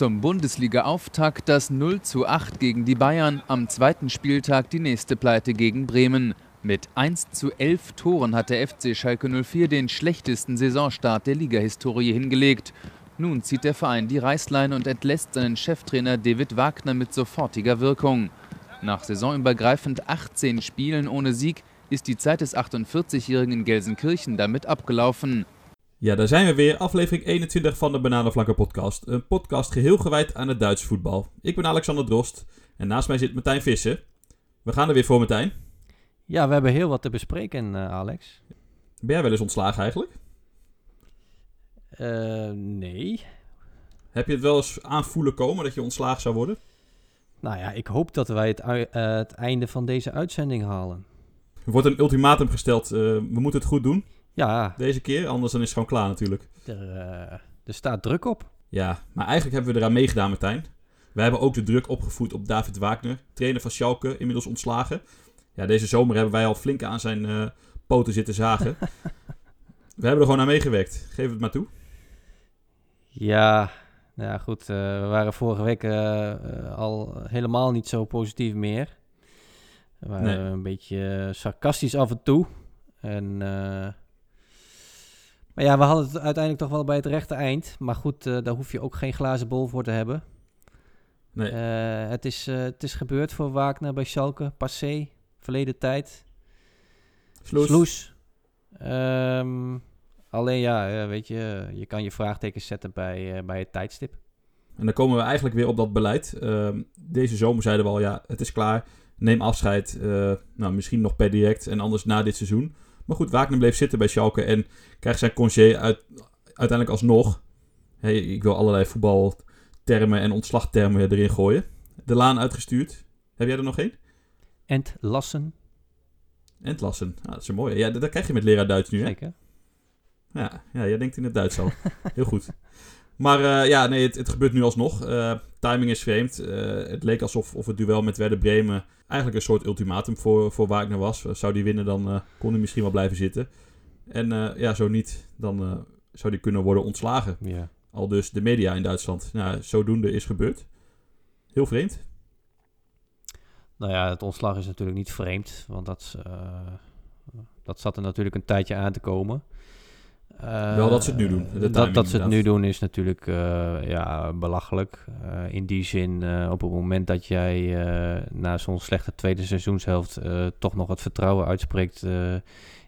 Zum Bundesliga-Auftakt das 0 zu 8 gegen die Bayern, am zweiten Spieltag die nächste Pleite gegen Bremen. Mit 1 zu 11 Toren hat der FC Schalke 04 den schlechtesten Saisonstart der Ligahistorie hingelegt. Nun zieht der Verein die Reißleine und entlässt seinen Cheftrainer David Wagner mit sofortiger Wirkung. Nach saisonübergreifend 18 Spielen ohne Sieg ist die Zeit des 48-Jährigen in Gelsenkirchen damit abgelaufen. Ja, daar zijn we weer. Aflevering 21 van de Bananenflanken podcast. Een podcast geheel gewijd aan het Duits voetbal. Ik ben Alexander Drost en naast mij zit Martijn Visser. We gaan er weer voor, Martijn. Ja, we hebben heel wat te bespreken, uh, Alex. Ben jij wel eens ontslagen eigenlijk? Uh, nee. Heb je het wel eens aanvoelen komen dat je ontslagen zou worden? Nou ja, ik hoop dat wij het, uh, het einde van deze uitzending halen. Er wordt een ultimatum gesteld. we moeten het goed doen. Ja. Deze keer, anders dan is het gewoon klaar natuurlijk. Er, er staat druk op. Ja, maar eigenlijk hebben we eraan meegedaan, Martijn. We hebben ook de druk opgevoed op David Wagner, trainer van Schalke, inmiddels ontslagen. Ja, deze zomer hebben wij al flink aan zijn poten zitten zagen. we hebben er gewoon aan meegewerkt. Geef het maar toe. Ja, nou ja, goed. Uh, we waren vorige week al helemaal niet zo positief meer. We waren nee. een beetje sarcastisch af en toe. En, maar ja, we hadden het uiteindelijk toch wel bij het rechte eind. Maar goed, daar hoef je ook geen glazen bol voor te hebben. Nee. het, is, het is gebeurd voor Wagner bij Schalke. Passé, verleden tijd. Sloes. Sloes. Um, Alleen ja, weet je, je kan je vraagtekens zetten bij, bij het tijdstip. En dan komen we eigenlijk weer op dat beleid. Uh, deze zomer zeiden we al, ja, het is klaar. Neem afscheid. Nou, misschien nog per direct en anders na dit seizoen. Maar goed, Wagner bleef zitten bij Schalke en krijgt zijn congé uit, uiteindelijk alsnog. Hey, ik wil allerlei voetbaltermen en ontslagtermen erin gooien. De laan uitgestuurd. Heb jij er nog één? Entlassen. Entlassen. Ah, dat is een mooie. Ja, dat, dat krijg je met leraar Duits nu, hè? Zeker. Ja, ja, jij denkt in het Duits al. Heel goed. Maar uh, ja, nee, het, het, gebeurt nu alsnog. Uh, timing is vreemd. Uh, het leek alsof of het duel met Werder Bremen eigenlijk een soort ultimatum voor, voor Wagner was. Zou die winnen, dan kon hij misschien wel blijven zitten. En ja, zo niet, dan zou die kunnen worden ontslagen. Yeah. Al dus de media in Duitsland. Nou, zodoende is gebeurd. Heel vreemd. Nou ja, het ontslag is natuurlijk niet vreemd. Want dat, dat zat er natuurlijk een tijdje aan te komen. Uh, Wel dat ze het nu doen. dat, dat ze het nu doen is natuurlijk uh, ja, belachelijk. Uh, in die zin, op het moment dat jij na zo'n slechte tweede seizoenshelft toch nog het vertrouwen uitspreekt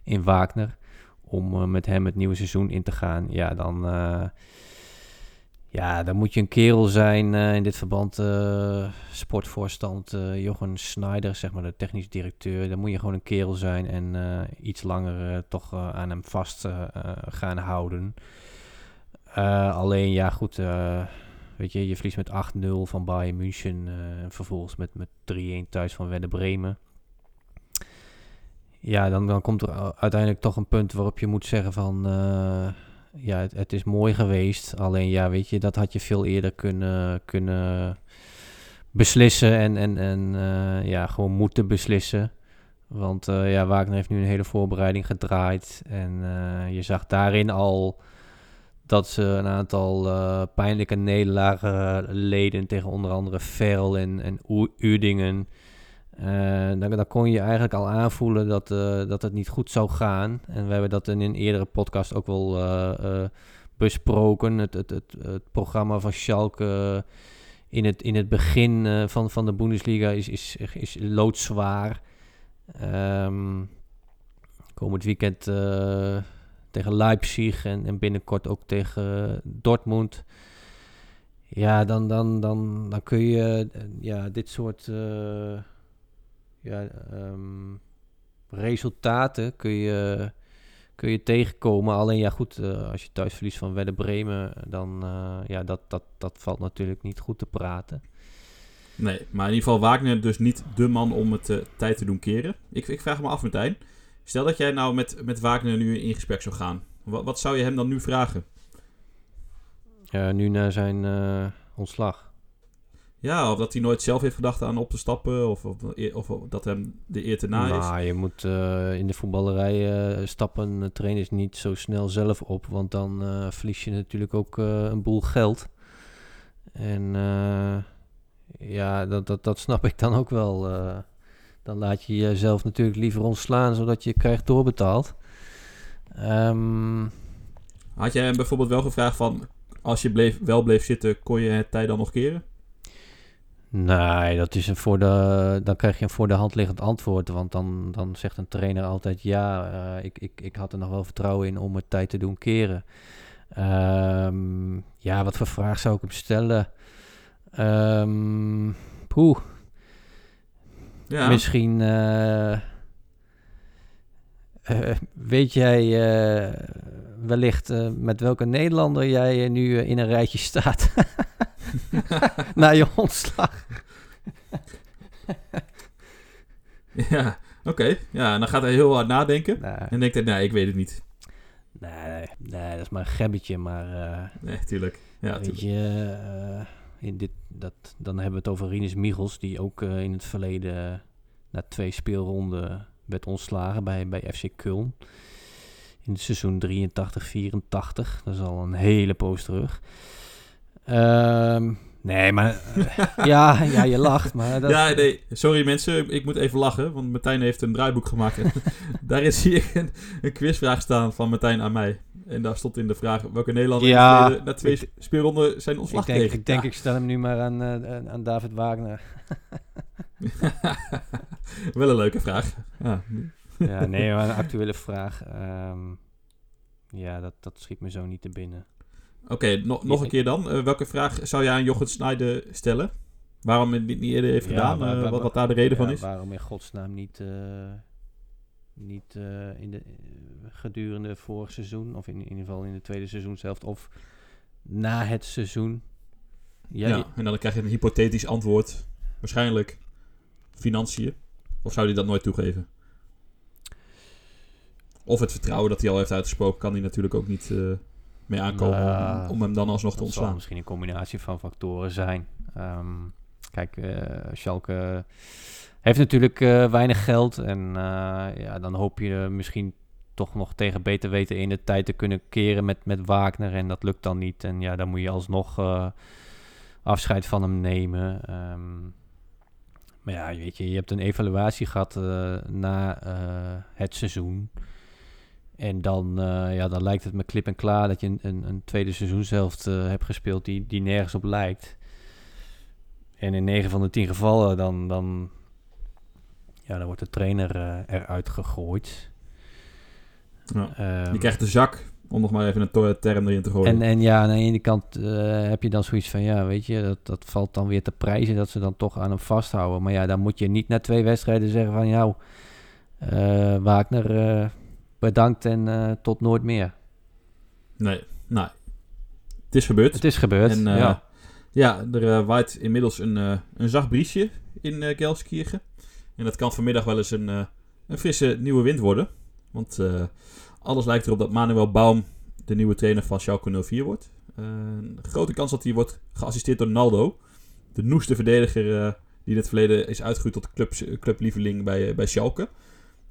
in Wagner om met hem het nieuwe seizoen in te gaan, ja, dan ja, dan moet je een kerel zijn uh, in dit verband. Uh, sportvoorstand uh, Jochen Schneider, zeg maar de technisch directeur. Dan moet je gewoon een kerel zijn en iets langer toch aan hem vast gaan houden. alleen, ja goed, weet je, je verliest met 8-0 van Bayern München. en vervolgens met, met 3-1 thuis van Werder Bremen. Ja, dan, dan komt er uiteindelijk toch een punt waarop je moet zeggen van ja, het, is mooi geweest. Alleen ja, weet je, dat had je veel eerder kunnen, kunnen beslissen en, en, en uh, ja, gewoon moeten beslissen. Want uh, ja, Wagner heeft nu een hele voorbereiding gedraaid. En uh, je zag daarin al dat ze een aantal pijnlijke nederlagen leden tegen onder andere Verl en, en Udingen. Uh, dan, dan, kon je eigenlijk al aanvoelen dat, uh, dat het niet goed zou gaan. En we hebben dat in een eerdere podcast ook wel uh, besproken. Het, het, het, het, programma van Schalke in het, in het begin van, van de Bundesliga is, is, is loodzwaar. Um, komend weekend tegen Leipzig en, en binnenkort ook tegen Dortmund. Ja, dan, dan, dan, dan kun je ja, dit soort ja, um, resultaten kun je, kun je tegenkomen. Alleen ja, goed, uh, als je thuis verliest van Werder Bremen, dan uh, ja, dat, dat, dat valt natuurlijk niet goed te praten. Nee, maar in ieder geval Wagner dus niet de man om het uh, tijd te doen keren. Ik, ik vraag me af, Martijn. Stel dat jij nou met, met Wagner nu in gesprek zou gaan. Wat, wat zou je hem dan nu vragen? nu naar zijn ontslag. Ja, of dat hij nooit zelf heeft gedacht aan op te stappen. Of, of, of, dat hem de eer te na is. Nou, je moet uh, in de voetballerij uh, stappen trainers niet zo snel zelf op. Want dan uh, verlies je natuurlijk ook een boel geld. En ja, dat, dat, dat snap ik dan ook wel. dan laat je jezelf natuurlijk liever ontslaan, zodat je krijgt doorbetaald. Um, Had jij hem bijvoorbeeld wel gevraagd van... als je bleef, wel bleef zitten, kon je het tijd dan nog keren? Nee, dat is een voor de, dan krijg je een voor de hand liggend antwoord. Want dan, dan zegt een trainer altijd: Ja, uh, ik, ik, ik had er nog wel vertrouwen in om het tijd te doen keren. Um, ja, wat voor vraag zou ik hem stellen? Um, poeh. Ja. Misschien. Uh, uh, weet jij wellicht met welke Nederlander jij nu in een rijtje staat? na je ontslag. ja, oké. Ja, dan gaat hij heel hard nadenken. En denkt hij, nee, ik weet het niet. Nee, nee, dat is maar een gebbetje, maar... Uh, nee, tuurlijk. Ja, weet je, uh, in dit, dat, dan hebben we het over Rinus Michels, die ook uh, in het verleden na twee speelronden werd ontslagen bij, bij FC Köln. In het seizoen 83-84. Dat is al een hele poos terug. Um, nee, maar uh, ja, ja, je lacht. Maar dat... Ja, nee, sorry mensen, ik moet even lachen, want Martijn heeft een draaiboek gemaakt. daar zie ik een, een, quizvraag staan van Martijn aan mij. En daar stond in de vraag welke Nederlander ja, na twee speelronden zijn ontslag ik denk, kreeg. Ik denk, ik stel hem nu maar aan, uh, aan David Wagner. Wel een leuke vraag. Ja, ja nee, maar een actuele vraag. Um, ja, dat, dat schiet me zo niet te binnen. Oké, nog nog een keer dan. Uh, welke vraag zou jij aan Jochen Snijder stellen? Waarom het niet eerder heeft gedaan? Uh, wat, wat, daar de reden ja, van is? Waarom in godsnaam niet, uh, niet in de, gedurende vorig seizoen, of in, in, ieder geval in de tweede seizoen zelf, of na het seizoen? ja, en dan krijg je een hypothetisch antwoord. Waarschijnlijk financiën. Of zou hij dat nooit toegeven? Of het vertrouwen dat hij al heeft uitgesproken, kan hij natuurlijk ook niet mee aankomen om, om, hem dan alsnog te ontslaan. misschien een combinatie van factoren zijn. Um, kijk, uh, Schalke heeft natuurlijk uh, weinig geld en uh, ja, dan hoop je misschien toch nog tegen beter weten in de tijd te kunnen keren met, met Wagner en dat lukt dan niet. En ja, dan moet je alsnog afscheid van hem nemen. Um, maar ja, weet je, je hebt een evaluatie gehad na het seizoen. En dan, uh, ja, dan lijkt het me klip en klaar dat je een, een, een tweede seizoenshelft uh, hebt gespeeld die, die nergens op lijkt. En in 9 van de 10 gevallen dan, dan, ja, dan wordt de trainer uh, eruit gegooid. Ja. Um, je krijgt de zak, om nog maar even een term erin te gooien. En, en ja, aan de ene kant heb je dan zoiets van, ja, weet je, dat, dat valt dan weer te prijzen dat ze dan toch aan hem vasthouden. Maar ja, dan moet je niet na twee wedstrijden zeggen van, jou, Wagner bedankt en uh, tot nooit meer. Nee, nou, het is gebeurd. Het is gebeurd, en, uh, ja. Ja, er uh, waait inmiddels een, een zacht briesje in uh, Gelskirchen. En dat kan vanmiddag wel eens een, een frisse nieuwe wind worden. Want alles lijkt erop dat Manuel Baum de nieuwe trainer van Schalke 04 wordt. een grote kans dat hij wordt geassisteerd door Naldo. De noeste verdediger die in het verleden is uitgegroeid tot club, clublieveling bij, bij Schalke.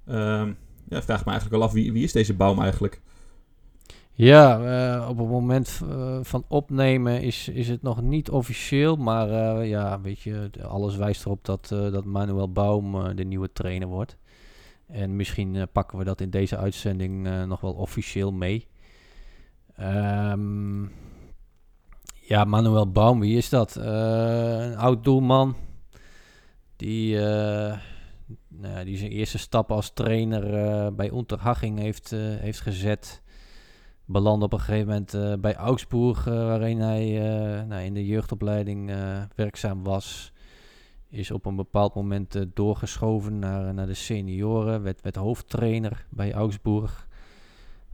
Ehm, ja, vraag me eigenlijk al af, wie, wie is deze Baum eigenlijk? Ja, uh, op het moment uh, van opnemen is, is het nog niet officieel. Maar uh, ja, weet je, alles wijst erop dat, dat Manuel Baum de nieuwe trainer wordt. En misschien pakken we dat in deze uitzending nog wel officieel mee. Um, ja, Manuel Baum, wie is dat? een oud doelman. Die nou, die zijn eerste stap als trainer uh, bij Unterhaching heeft, uh, heeft gezet. Belandde op een gegeven moment uh, bij Augsburg, waarin hij nou, in de jeugdopleiding werkzaam was. Is op een bepaald moment doorgeschoven naar, naar de senioren, werd, werd hoofdtrainer bij Augsburg.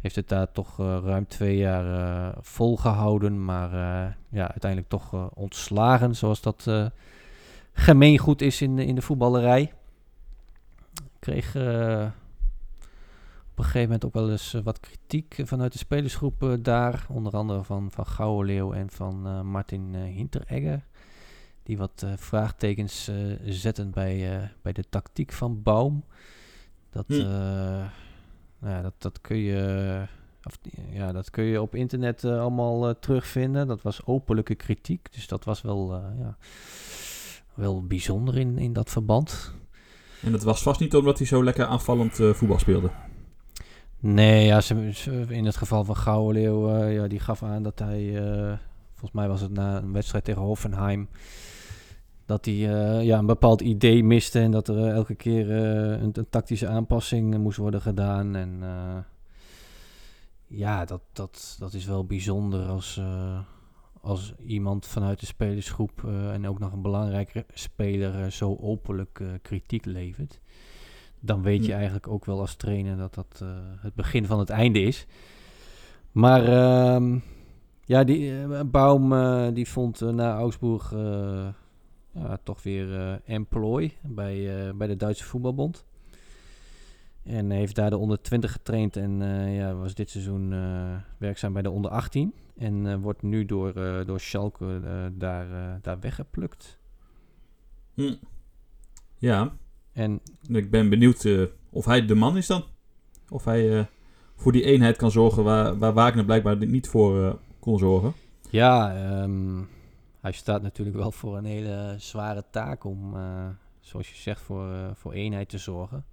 Heeft het daar toch ruim twee jaar volgehouden, maar ja, uiteindelijk toch ontslagen, zoals dat gemeengoed is in, in de voetballerij kreeg uh, op een gegeven moment ook wel eens uh, wat kritiek vanuit de spelersgroep uh, daar. Onder andere van, van Gouwenleeuw en van Martin Hinteregger. Die wat vraagtekens zetten bij, bij de tactiek van Baum. Dat, hm. nou ja, dat, dat kun je of, ja, dat kun je op internet allemaal terugvinden. Dat was openlijke kritiek, dus dat was wel, ja, wel bijzonder in, in dat verband. En dat was vast niet omdat hij zo lekker aanvallend voetbal speelde. Nee, ja, in het geval van Gouden Leeuw, ja, die gaf aan dat hij, volgens mij was het na een wedstrijd tegen Hoffenheim, dat hij ja, een bepaald idee miste en dat er elke keer een, een, tactische aanpassing moest worden gedaan. En ja, dat, dat, dat is wel bijzonder als, als iemand vanuit de spelersgroep en ook nog een belangrijke speler zo openlijk kritiek levert. Dan weet je eigenlijk ook wel als trainer dat dat het begin van het einde is. Maar ehm, ja, die Baum die vond na Augsburg ja, toch weer employ bij, bij de Duitse voetbalbond. En heeft daar de onder 20 getraind en ja, was dit seizoen werkzaam bij de onder 18. En wordt nu door, door Schalke daar, daar weggeplukt. Hm. Ja. En ik ben benieuwd of hij de man is dan. Of hij voor die eenheid kan zorgen waar, waar Wagner blijkbaar niet voor kon zorgen. Ja, um, hij staat natuurlijk wel voor een hele zware taak om, uh, zoals je zegt, voor, uh, voor eenheid te zorgen.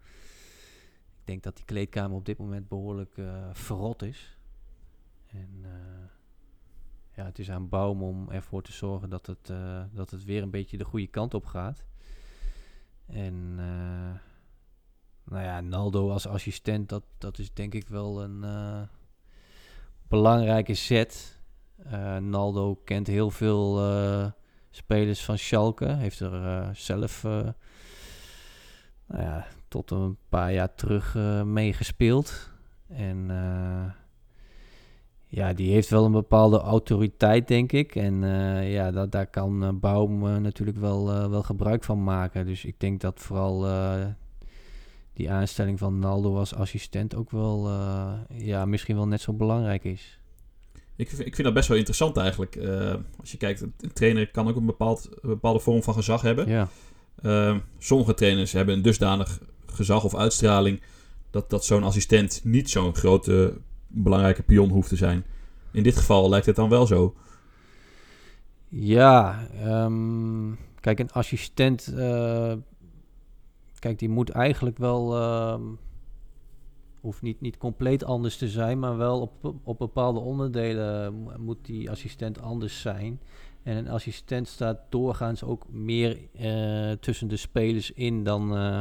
Ik denk dat die kleedkamer op dit moment behoorlijk uh, verrot is. En ja, het is aan Baum om ervoor te zorgen dat het, dat het weer een beetje de goede kant op gaat. En nou ja, Naldo als assistent, dat, dat is denk ik wel een belangrijke set Naldo kent heel veel spelers van Schalke. Heeft er zelf nou ja, tot een paar jaar terug meegespeeld. En ja, die heeft wel een bepaalde autoriteit, denk ik. En ja, dat, daar kan Baum natuurlijk wel, wel gebruik van maken. Dus ik denk dat vooral die aanstelling van Naldo als assistent ook wel, ja, misschien wel net zo belangrijk is. Ik, ik vind dat best wel interessant eigenlijk. Uh, als je kijkt, een trainer kan ook een, bepaald, een bepaalde vorm van gezag hebben. Ja. Uh, sommige trainers hebben een dusdanig gezag of uitstraling dat, dat zo'n assistent niet zo'n grote belangrijke pion hoeft te zijn. In dit geval lijkt het dan wel zo. Ja, um, kijk, een assistent, uh, kijk, die moet eigenlijk wel ehm, hoeft niet, niet compleet anders te zijn, maar wel op, op bepaalde onderdelen moet die assistent anders zijn. En een assistent staat doorgaans ook meer uh, tussen de spelers in dan, uh,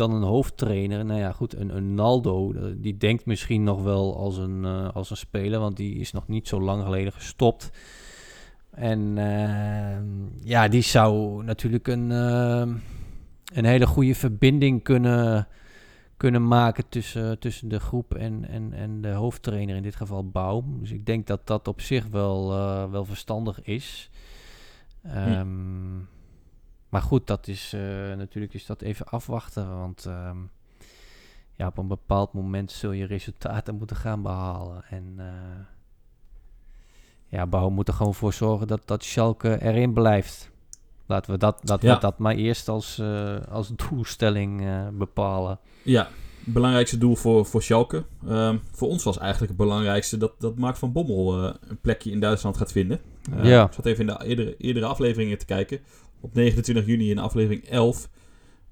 dan een hoofdtrainer. Nou ja, goed, een, een Naldo, eh, die denkt misschien nog wel als een, uh, als een speler, want die is nog niet zo lang geleden gestopt. En ja, die zou natuurlijk een, een hele goede verbinding kunnen kunnen maken tussen, tussen de groep en, en, en de hoofdtrainer, in dit geval Baum. Dus ik denk dat dat op zich wel, wel verstandig is. Um, Maar goed, dat is uh, natuurlijk is dat even afwachten. Want um, ja, op een bepaald moment zul je resultaten moeten gaan behalen. En uh, ja, Baum moet er gewoon voor zorgen dat, dat Schalke erin blijft. Laten we dat, dat, ja. we dat maar eerst als, uh, als doelstelling bepalen. Ja, belangrijkste doel voor, voor Schalke. Uh, voor ons was eigenlijk het belangrijkste dat, dat Mark van Bommel uh, een plekje in Duitsland gaat vinden. ja. Ik zat even in de eerdere, eerdere afleveringen te kijken. Op 29 juni in aflevering 11.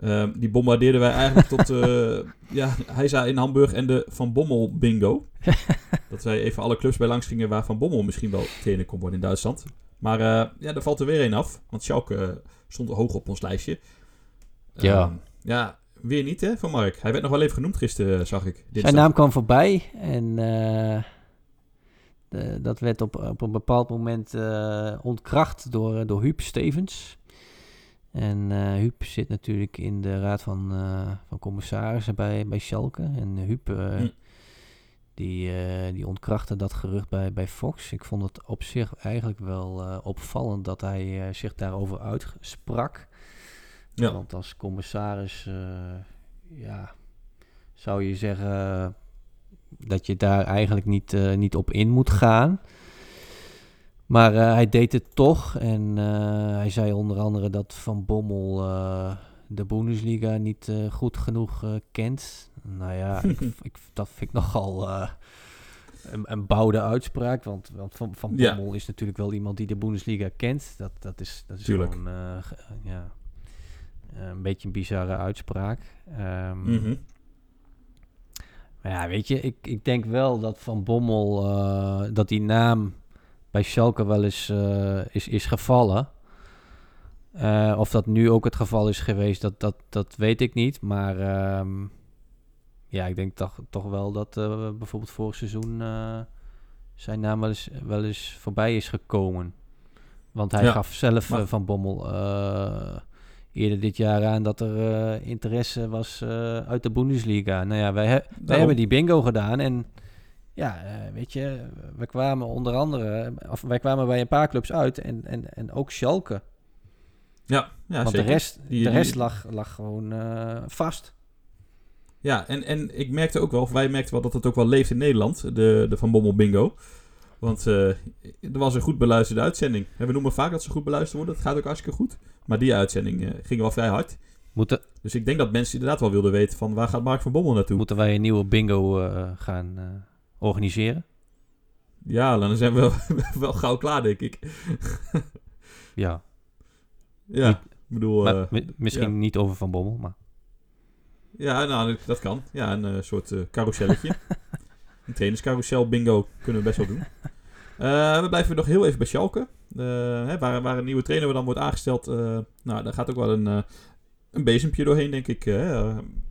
Ehm, die bombardeerden wij eigenlijk tot... ja, hij zei in Hamburg en de Van Bommel bingo. dat wij even alle clubs bij langs gingen waar Van Bommel misschien wel trainer kon worden in Duitsland. Maar uh, ja, er valt er weer een af. Want Schalke uh, stond hoog op ons lijstje. Ja. Uh, ja, weer niet hè, van Mark. Hij werd nog wel even genoemd gisteren, zag ik. Zijn naam kwam voorbij. En eh, de, dat werd op, op een bepaald moment ontkracht door, door Huub Stevens. En Huub zit natuurlijk in de raad van, van commissarissen bij, bij Schalke. En Huub... Hm die, uh, die ontkrachtte dat gerucht bij, bij Fox. Ik vond het op zich eigenlijk wel uh, opvallend dat hij uh, zich daarover uitsprak. Ja. Want als commissaris, ja, zou je zeggen dat je daar eigenlijk niet, niet op in moet gaan. Maar hij deed het toch. En hij zei onder andere dat Van Bommel de Bundesliga niet goed genoeg kent. Nou ja, ik, ik, dat vind ik nogal een, een bouwde uitspraak. Want, want Van, van Ja. Bommel is natuurlijk wel iemand die de Bundesliga kent. Dat, dat is, dat is Tuurlijk. gewoon eh, ge- ja, eh, een beetje een bizarre uitspraak. Ehm, Mhm. Maar ja, weet je, ik, ik denk wel dat Van Bommel, eh, dat die naam bij Schalke wel eens eh, is, is gevallen. Eh, of dat nu ook het geval is geweest, dat, dat, dat weet ik niet. Maar ehm, ja, ik denk toch, toch wel dat eh, bijvoorbeeld vorig seizoen zijn naam wel eens, wel eens voorbij is gekomen. Want hij Ja, gaf zelf maar- Van Bommel eerder dit jaar aan dat er interesse was uit de Bundesliga. Nou ja, wij, he- wij hebben die bingo gedaan en ja, eh, weet je, we kwamen onder andere, of wij kwamen bij een paar clubs uit en, en, en ook Schalke. Ja, ja Want zeker. de rest, Die- de die- rest lag, lag gewoon eh, vast. Ja, en, en ik merkte ook wel, of wij merkten wel dat het ook wel leeft in Nederland, de, de Van Bommel Bingo. Want eh, er was een goed beluisterde uitzending. En we noemen vaak dat ze goed beluisterd worden. Dat gaat ook hartstikke goed. Maar die uitzending ging wel vrij hard. Moeten, Dus ik denk dat mensen inderdaad wel wilden weten van waar gaat Mark van Bommel naartoe. moeten wij een nieuwe bingo gaan organiseren? Ja, dan zijn we wel, wel gauw klaar, denk ik. Ja, Ja, ik bedoel... maar eh, mi- misschien ja. niet over Van Bommel, maar... ja, nou, dat kan. Ja, een eh, soort eh carouselletje. een trainerscarousel bingo kunnen we best wel doen. We blijven nog heel even bij Schalke. Hè, waar, waar een nieuwe trainer dan wordt aangesteld. nou, daar gaat ook wel een, een bezempje doorheen, denk ik,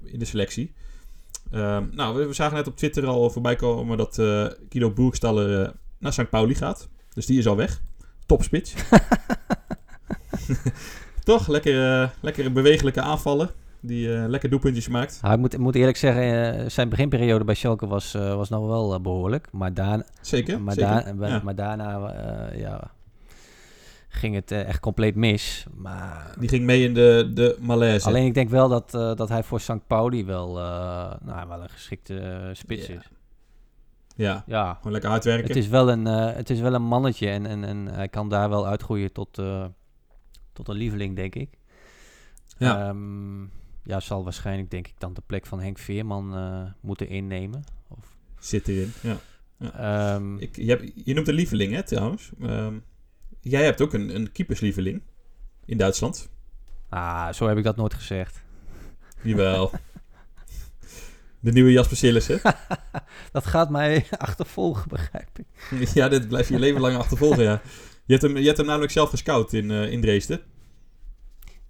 in de selectie. Eh, nou, we, we zagen net op Twitter al voorbij komen dat eh Guido Boerstaller eh, naar St. Pauli gaat. Dus die is al weg. Topspits. Toch? Lekker, eh, lekkere bewegelijke aanvallen. Die lekker doelpuntjes maakt. Hij moet, moet eerlijk zeggen, zijn beginperiode bij Schalke was, was nog wel eh, behoorlijk. Maar, daarna Zeker. maar, zeker. daar- maar, Ja. maar daarna ja, ging het eh, echt compleet mis. Maar Die ging mee in de, de malaise. alleen ik denk wel dat, eh, dat hij voor St. Pauli wel, eh, nou, wel een geschikte spits is. Ja, Ja, gewoon lekker hard werken. het is wel een, het is wel een mannetje en, en, en hij kan daar wel uitgroeien tot, tot een lieveling, denk ik. Ja. Ehm, ja, zal waarschijnlijk, denk ik, dan de plek van Henk Veerman moeten innemen. Of, Zit erin. Ja. ehm, Ik, je, hebt, je noemt een lieveling, hè, trouwens. Ehm, jij hebt ook een, een keeperslieveling in Duitsland. ah, zo heb ik dat nooit gezegd. Jawel. de nieuwe Jasper Sillissen. Dat gaat mij achtervolgen, begrijp ik. ja, dit blijf je leven lang achtervolgen, ja. Je hebt hem, je hebt hem namelijk zelf gescout in, eh, in Dresden.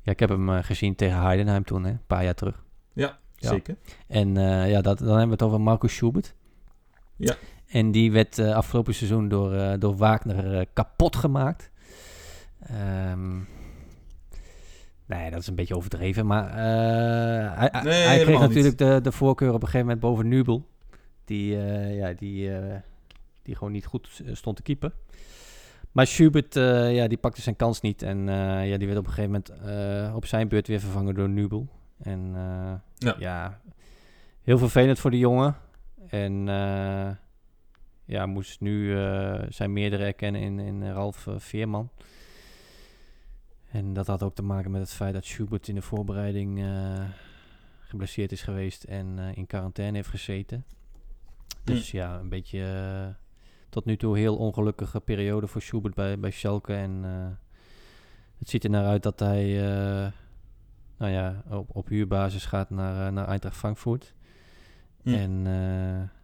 Ja, ik heb hem eh, gezien tegen Heidenheim toen, hè, een paar jaar terug. Ja. Zeker. En eh, ja, dat, dan hebben we het over Marcus Schubert. Ja. En die werd eh, afgelopen seizoen door, eh, door Wagner eh, kapot gemaakt. Nee, dat is een beetje overdreven. Maar hij, hij- Nee, hij kreeg niet. natuurlijk de, de voorkeur op een gegeven moment boven Nubel. Die, ja, die, die gewoon niet goed stond te keeper. Maar Schubert, ja, die pakte zijn kans niet. En ja, die werd op een gegeven moment op zijn beurt weer vervangen door Nubel. En Ja. ja, heel vervelend voor die jongen. En ja, moest nu eh, zijn meerdere erkennen in, in Ralf eh, Veerman. En dat had ook te maken met het feit dat Schubert in de voorbereiding eh, geblesseerd is geweest en eh, in quarantaine heeft gezeten. Dus ja, een beetje eh, tot nu toe heel ongelukkige periode voor Schubert bij, bij Schalke. En eh, het ziet er naar uit dat hij eh, nou ja, op, op huurbasis gaat naar, eh, naar Eintracht Frankfurt. Hm. En eh,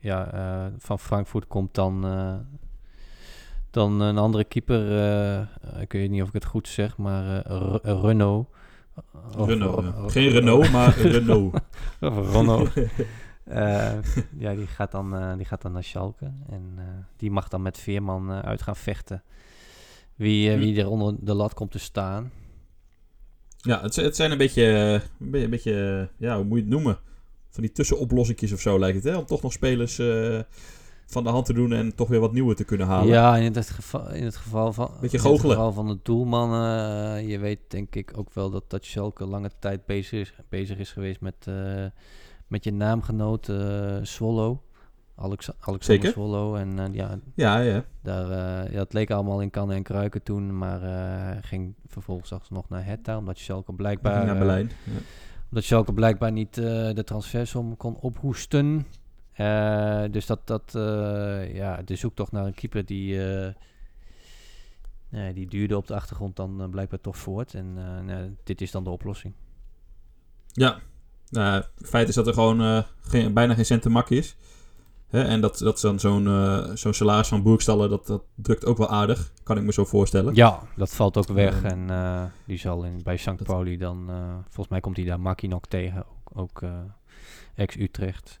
ja, eh, van Frankfurt komt dan, eh, dan een andere keeper. eh, ik weet niet of ik het goed zeg, maar Re- Renault. Of- Renault. of- ja. of- Geen Renault, maar Renault. Of Renault. Ja, die gaat, dan, die gaat dan naar Schalke. En die mag dan met Veerman uit gaan vechten. Wie, wie er onder de lat komt te staan. Ja, het, het zijn een beetje, een beetje, ja, hoe moet je het noemen? Van die tussenoplossingjes of zo lijkt het, hè? Om toch nog spelers eh, van de hand te doen en toch weer wat nieuwe te kunnen halen. Ja, in het geval, in het geval van, Beetje in het goochelen. geval van de doelman. eh, je weet denk ik ook wel dat, dat Schalke lange tijd bezig is, bezig is geweest met, eh, met je naamgenoot Swallow. Alex Alexander Zeker. Swallow. En ja, Ja, ja. Daar, ja, het leek allemaal in kannen en kruiken toen, maar ging vervolgens nog naar Hertha, omdat Schalke blijkbaar, naar Berlijn. Ja. Omdat Schalke blijkbaar niet eh, de transfersom kon ophoesten. Uh, dus dat, dat uh, ja, de zoektocht naar een keeper die, die duurde op de achtergrond dan blijkbaar toch voort. En dit is dan de oplossing. Ja, nou, het feit is dat er gewoon bijna geen cent te mak is. Hè? En dat, dat dan zo'n zo'n salaris van Boekstallen, dat, dat drukt ook wel aardig. Kan ik me zo voorstellen. Ja, dat valt ook weg. en die zal in, bij St. Pauli dan... volgens mij komt hij daar Makkie nog tegen. Ook, ook ex-Utrecht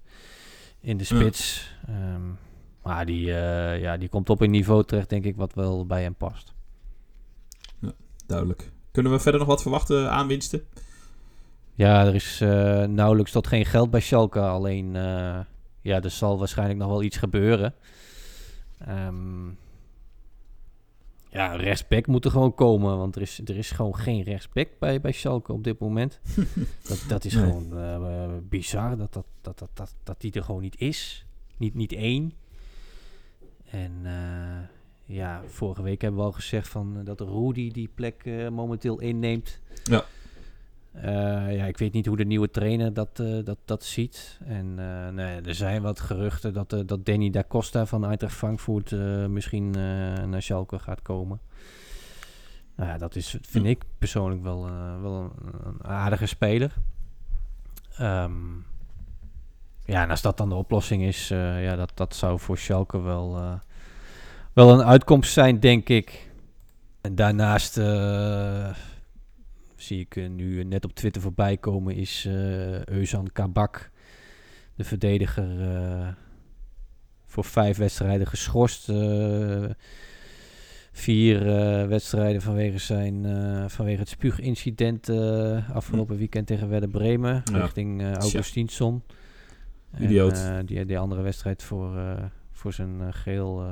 in de spits. Ehm, maar die, ja, die komt op een niveau terecht, denk ik, wat wel bij hem past. Ja, duidelijk. Kunnen we verder nog wat verwachten aan winsten? Ja, er is nauwelijks tot geen geld bij Schalke. Alleen, ja, er zal waarschijnlijk nog wel iets gebeuren. Um, ja, rechtsback moet er gewoon komen. Want er is, er is gewoon geen rechtsback bij, bij Schalke op dit moment. dat, dat is gewoon uh, bizar dat, dat, dat, dat, dat, dat die er gewoon niet is. Niet, niet één. En uh, ja, vorige week hebben we al gezegd van, dat Rudy die plek uh, momenteel inneemt. Ja. Uh, ja, ik weet niet hoe de nieuwe trainer dat, uh, dat, dat ziet. En uh, nee, er zijn wat geruchten dat, dat Danny da Costa van Eintracht Frankfurt misschien naar Schalke gaat komen. Nou ja, dat is, vind ik persoonlijk wel, wel een, een, aardige speler. Um, ja, en als dat dan de oplossing is, ja, dat, dat zou voor Schalke wel, wel een uitkomst zijn, denk ik. En daarnaast zie ik nu net op Twitter voorbij komen, is Euzan Kabak, de verdediger, uh, voor vijf wedstrijden geschorst. Vier wedstrijden vanwege, zijn, vanwege het spuugincident afgelopen hm. weekend tegen Werder Bremen, ja. richting Augustinsson. Idioot. En, die, die andere wedstrijd voor, voor zijn geel,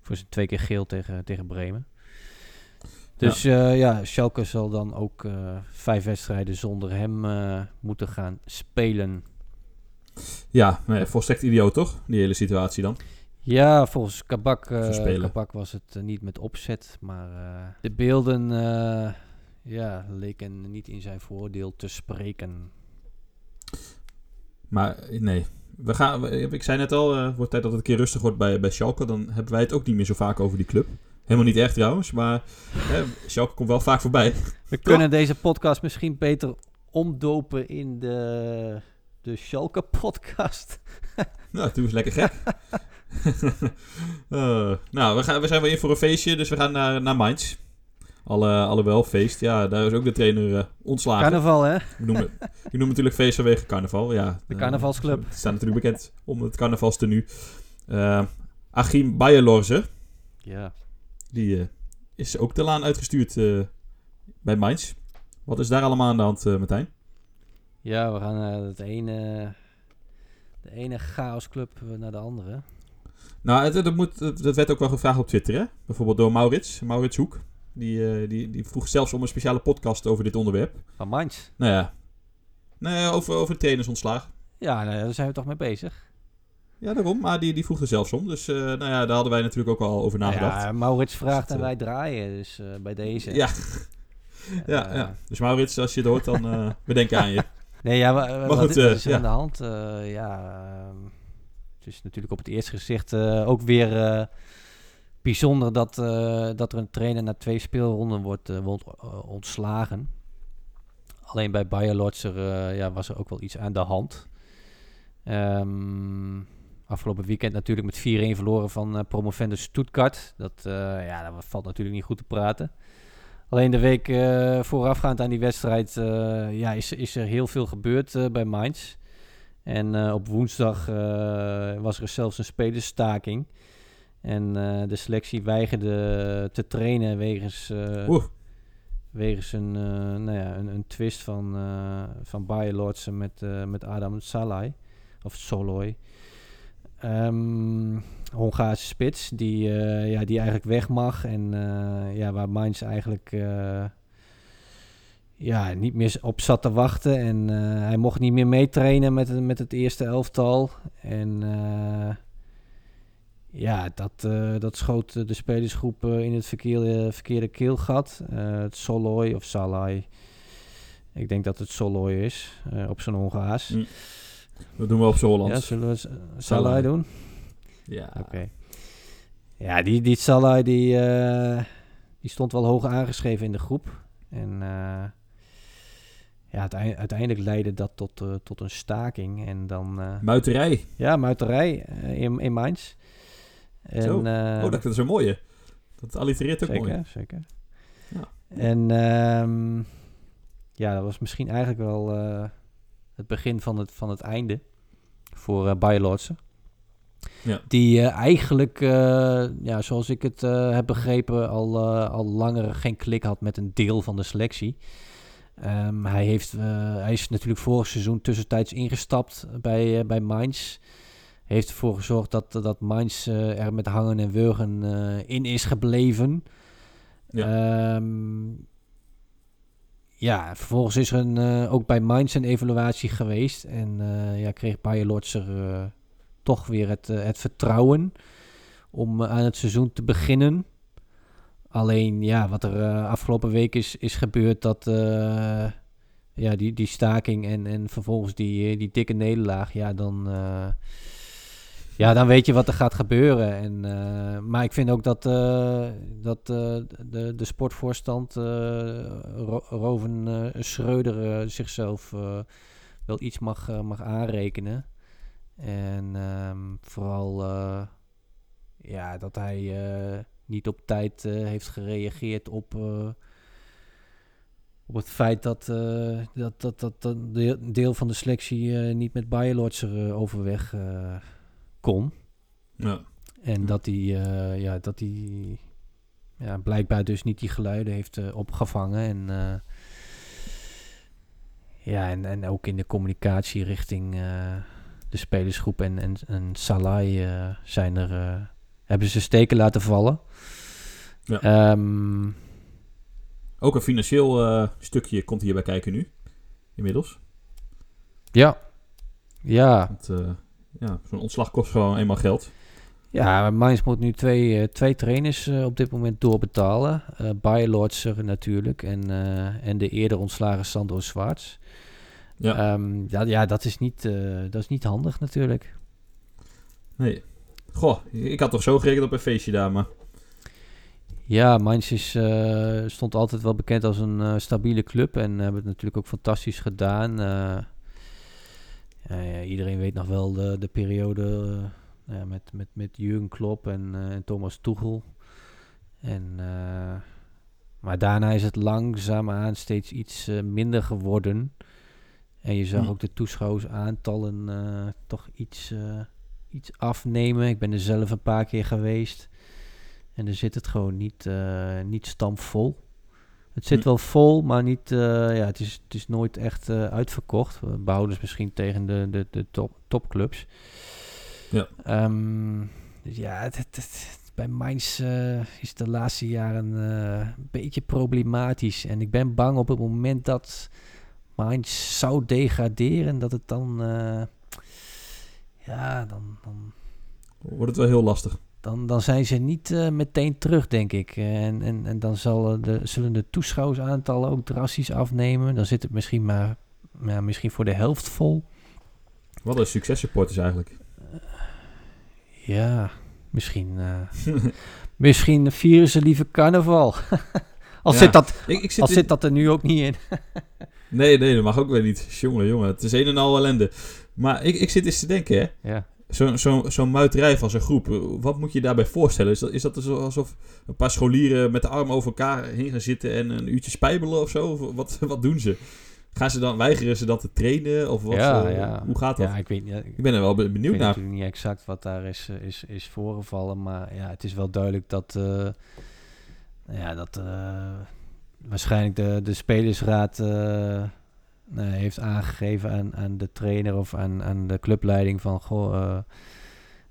voor zijn twee keer geel tegen, tegen Bremen. Dus ja, uh, ja Schalke zal dan ook uh, vijf wedstrijden zonder hem uh, moeten gaan spelen. Ja, nee, volstrekt idioot toch, die hele situatie dan? Ja, volgens Kabak, Kabak was het niet met opzet, maar de beelden ja, leken niet in zijn voordeel te spreken. Maar nee, we gaan, ik zei net al, wordt tijd dat het een keer rustig wordt bij, bij Schalke. Dan hebben wij het ook niet meer zo vaak over die club. Helemaal niet echt trouwens, maar hè, Schalke komt wel vaak voorbij. We kunnen deze podcast misschien beter omdopen in de, de Schalke podcast. nou, doe eens lekker gek. uh, nou, we, gaan, we zijn weer in voor een feestje, dus we gaan naar, naar Mainz. Alle, alhoewel, feest. Ja, daar is ook de trainer uh, ontslagen. Carnaval, hè? Je noemt natuurlijk feest vanwege carnaval. Ja, de carnavalsclub. Uh, staan natuurlijk bekend om het carnavalstenu. Uh, Achim Bayerlorze. Ja. Die uh, is ook de laan uitgestuurd uh, bij Mainz. Wat is daar allemaal aan de hand, uh, Martijn? Ja, we gaan naar het ene, de ene chaosclub naar de andere. Nou, het, het, moet, het, werd ook wel gevraagd op Twitter, hè? Bijvoorbeeld door Maurits, Maurits Hoek. Die, die, die vroeg zelfs om een speciale podcast over dit onderwerp. Van Mainz? Nou ja. Nee, over, over trainersontslag. Ja, nou, daar zijn we toch mee bezig. Ja, daarom. Maar die, die vroeg er zelfs om. Dus uh, nou ja, daar hadden wij natuurlijk ook al over nagedacht. Ja, Maurits vraagt en wij draaien. Dus uh, bij deze. Ja. ja, ja. Dus Maurits, als je het hoort, dan we denken aan je. Nee, ja, maar, maar goed, wat is er aan de hand? ja, ehm, het is natuurlijk op het eerste gezicht ook weer bijzonder dat, dat er een trainer na twee speelronden wordt, wordt ontslagen. Alleen bij Bayer Lotzer ja, was er ook wel iets aan de hand. Um, Afgelopen weekend natuurlijk met 4-1 verloren van uh, promovendus Stuttgart. Dat, uh, ja, dat valt natuurlijk niet goed te praten. Alleen de week uh, voorafgaand aan die wedstrijd ja, is, is er heel veel gebeurd bij Mainz. En op woensdag was er zelfs een spelersstaking. En de selectie weigerde te trainen wegens, wegens een, nou ja, een, een, twist van, van Bayer Lordsen met, met Adam Salai. Of Soloy. Um, Hongaarse spits, die, uh, ja, die eigenlijk weg mag. En uh, ja, waar Mainz eigenlijk uh, ja, niet meer op zat te wachten. En hij mocht niet meer meetrainen met, met het eerste elftal. En ja, dat, dat schoot de spelersgroep in het verkeerde, verkeerde keelgat. het Soloy of Salai. Ik denk dat het Soloy is, op zijn Hongaars. Mm. Dat doen we op z'n Ja, zullen we S- Salah. Salah doen? Ja. Oké. Ja, die, die Salah die, eh, die stond wel hoog aangeschreven in de groep. En eh, ja, uitei- uiteindelijk leidde dat tot, eh, tot een staking. En dan, Muiterij. ja, muiterij in, in Mainz. En, Zo. oh, dat is zo mooi. hè. Dat allitereert ook zeker, mooi. zeker. Ja. En ehm, ja, dat was misschien eigenlijk wel het begin van het, van het einde voor uh. Ja. Die eh, eigenlijk, eh, ja, zoals ik het heb begrepen, al, al langer geen klik had met een deel van de selectie. Ehm, hij, heeft, hij is natuurlijk vorig seizoen tussentijds ingestapt bij, bij Mainz. Heeft ervoor gezorgd dat, dat Mainz er met hangen en wurgen in is gebleven. Ja. Ja, vervolgens is er een, uh, ook bij een evaluatie geweest. En uh, ja, kreeg Bayer Lortser uh, toch weer het, het vertrouwen om aan het seizoen te beginnen. Alleen ja, wat er afgelopen week is, is gebeurd, dat ja, die, die staking en, en vervolgens die, die dikke nederlaag, ja, dan, ja, dan weet je wat er gaat gebeuren. En, maar ik vind ook dat, dat de, de sportvoorstand Ro Roven Schreuder zichzelf wel iets mag, mag aanrekenen. En um, vooral ja, dat hij niet op tijd uh, heeft gereageerd op, uh, op het feit dat, uh, dat, dat, dat, dat deel van de selectie niet met Bayerlotser overweg kon. Ja. En dat hij, ja, dat hij ja, blijkbaar dus niet die geluiden heeft opgevangen. En, ja, en, en ook in de communicatie richting de spelersgroep en, en, en Salai zijn er hebben ze steken laten vallen. Ja. Um, Ook een financieel uh, stukje komt hierbij kijken nu, inmiddels. Ja. Ja. Want, uh, ja, zo'n ontslag kost gewoon eenmaal geld. Ja, Mainz moet nu twee, uh, twee trainers op dit moment doorbetalen. Uh, Bayerlortser natuurlijk en, en de eerder ontslagen Sandro Zwaarts. Ja. Um, ja, ja, dat is niet, dat is niet handig natuurlijk. Nee. Goh, ik had toch zo gerekend op een feestje daar, maar... Ja, Mainz is, uh, stond altijd wel bekend als een stabiele club en hebben het natuurlijk ook fantastisch gedaan. Uh, iedereen weet nog wel de, de periode ja, met, met, met Jurgen Klopp en, en Thomas Tuchel. En, maar daarna is het langzaamaan steeds iets minder geworden. En je zag hm. ook de toeschouwersaantallen toch iets iets afnemen. Ik ben er zelf een paar keer geweest. En er zit het gewoon niet, niet stampvol. Het zit hm. wel vol, maar niet, uh, ja, het, is, het is nooit echt uh, uitverkocht. Behoudens misschien tegen de, de, de top, topclubs. Ja. Um, dus ja, het, het, het, bij Mainz is de laatste jaren een beetje problematisch. En ik ben bang op het moment dat Mainz zou degraderen, dat het dan ja, dan, dan... Wordt het wel heel lastig. Dan, dan zijn ze niet uh, meteen terug, denk ik. En, en, en dan zal de, zullen de toeschouwersaantallen ook drastisch afnemen. Dan zit het misschien maar ja, misschien voor de helft vol. Wat een successupporters eigenlijk. Uh, ja, misschien, uh, misschien vieren ze liever carnaval. al ja, zit, dat, ik, ik zit, al in... zit dat er nu ook niet in. nee, nee, dat mag ook weer niet. Jongen, jongen, het is een en al ellende. Maar ik, ik zit eens te denken, hè. Ja. Zo'n zo, zo muiterij van zo'n groep, wat moet je daarbij voorstellen? Is dat, is dat alsof een paar scholieren met de armen over elkaar heen gaan zitten en een uurtje spijbelen of zo? Of wat, wat doen ze? Gaan ze dan, weigeren ze dat te trainen? Of wat, ja, uh, ja. hoe gaat dat? Ja, ik, weet, ja, ik ben er wel benieuwd ik weet naar. niet exact wat daar is, is, is voorgevallen, maar ja, het is wel duidelijk dat, uh, ja, dat uh, waarschijnlijk de, de spelersraad uh, heeft aangegeven aan, aan de trainer of aan, aan de clubleiding van goh, uh,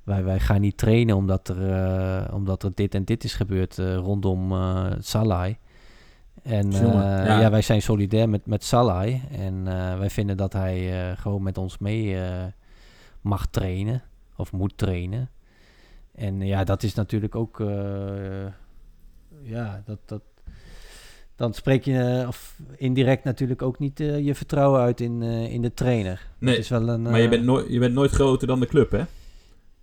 wij, wij gaan niet trainen omdat er, uh, omdat er dit en dit is gebeurd rondom Salai. En ja. ja. wij zijn solidair met, met Salai en wij vinden dat hij gewoon met ons mee mag trainen of moet trainen. En ja, dat is natuurlijk ook ja, dat, dat, dan spreek je eh, of indirect natuurlijk ook niet eh, je vertrouwen uit in, eh, in de trainer. Nee, is wel een, maar je bent, nooit, je bent nooit groter dan de club, hè?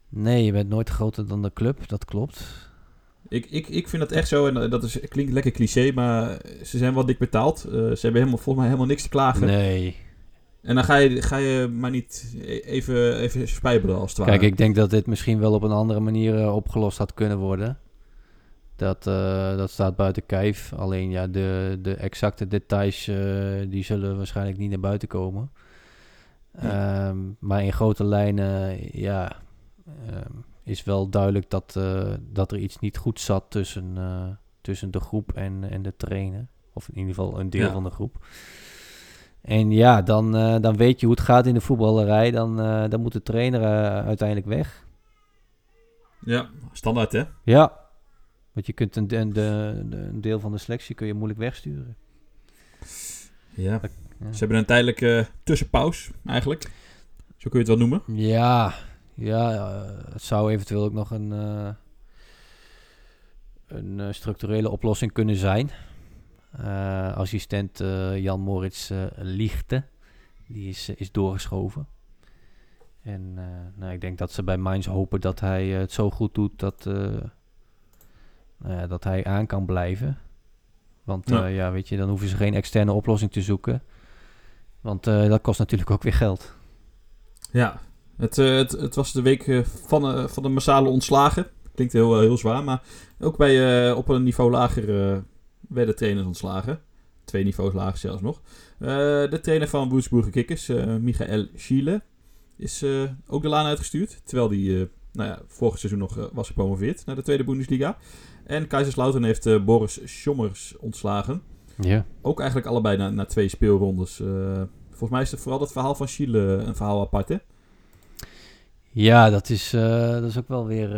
Nee, je bent nooit groter dan de club, dat klopt. Ik, ik, ik vind dat echt zo, en dat is, klinkt lekker cliché, maar ze zijn wel dik betaald. Ze hebben helemaal, volgens mij helemaal niks te klagen. Nee. En dan ga je, ga je maar niet e- even, even spijbelen als het ware. Kijk, ik denk dat dit misschien wel op een andere manier opgelost had kunnen worden. Dat, eh, dat staat buiten kijf. Alleen ja, de, de exacte details eh, die zullen waarschijnlijk niet naar buiten komen. Ehm, maar in grote lijnen, ja, ehm, is wel duidelijk dat, eh, dat er iets niet goed zat tussen, tussen de groep en, en de trainer. Of in ieder geval een deel Ja. van de groep. En ja, dan, dan weet je hoe het gaat in de voetballerij. Dan, dan moet de trainer uiteindelijk weg. Ja, standaard hè? Ja, want je kunt een, de, de, een deel van de selectie kun je moeilijk wegsturen. Ja. Ja. Ze hebben een tijdelijke tussenpauze, eigenlijk. Zo kun je het wel noemen. Ja, ja eh, het zou eventueel ook nog een, eh, een eh, structurele oplossing kunnen zijn. Assistent Jan Moritz Lichte, die is, is doorgeschoven. En nou, ik denk dat ze bij Mainz hopen dat hij het zo goed doet dat, eh, nou dat hij aan kan blijven. Want Ja. ja. ja, weet je, dan hoeven ze geen externe oplossing te zoeken. Want eh, dat kost natuurlijk ook weer geld. Ja. Het, eh, het, het was de week eh, van, eh, van de massale ontslagen. Klinkt heel, eh, heel zwaar, maar ook bij, eh, op een niveau lager eh, werden trainers ontslagen. Twee niveaus lager zelfs nog. Eh, de trainer van Woensburger Kikkers, eh Michael Schiele, is eh, ook de laan uitgestuurd. Terwijl die eh, nou ja, vorig seizoen nog eh, was gepromoveerd naar de tweede Bundesliga. En Kaiserslautern heeft eh, Boris Schommers ontslagen. Ja. Ook eigenlijk allebei na, na twee speelrondes. Eh, volgens mij is het vooral het verhaal van Schiele een verhaal apart, hè? Ja, dat is, dat is ook wel weer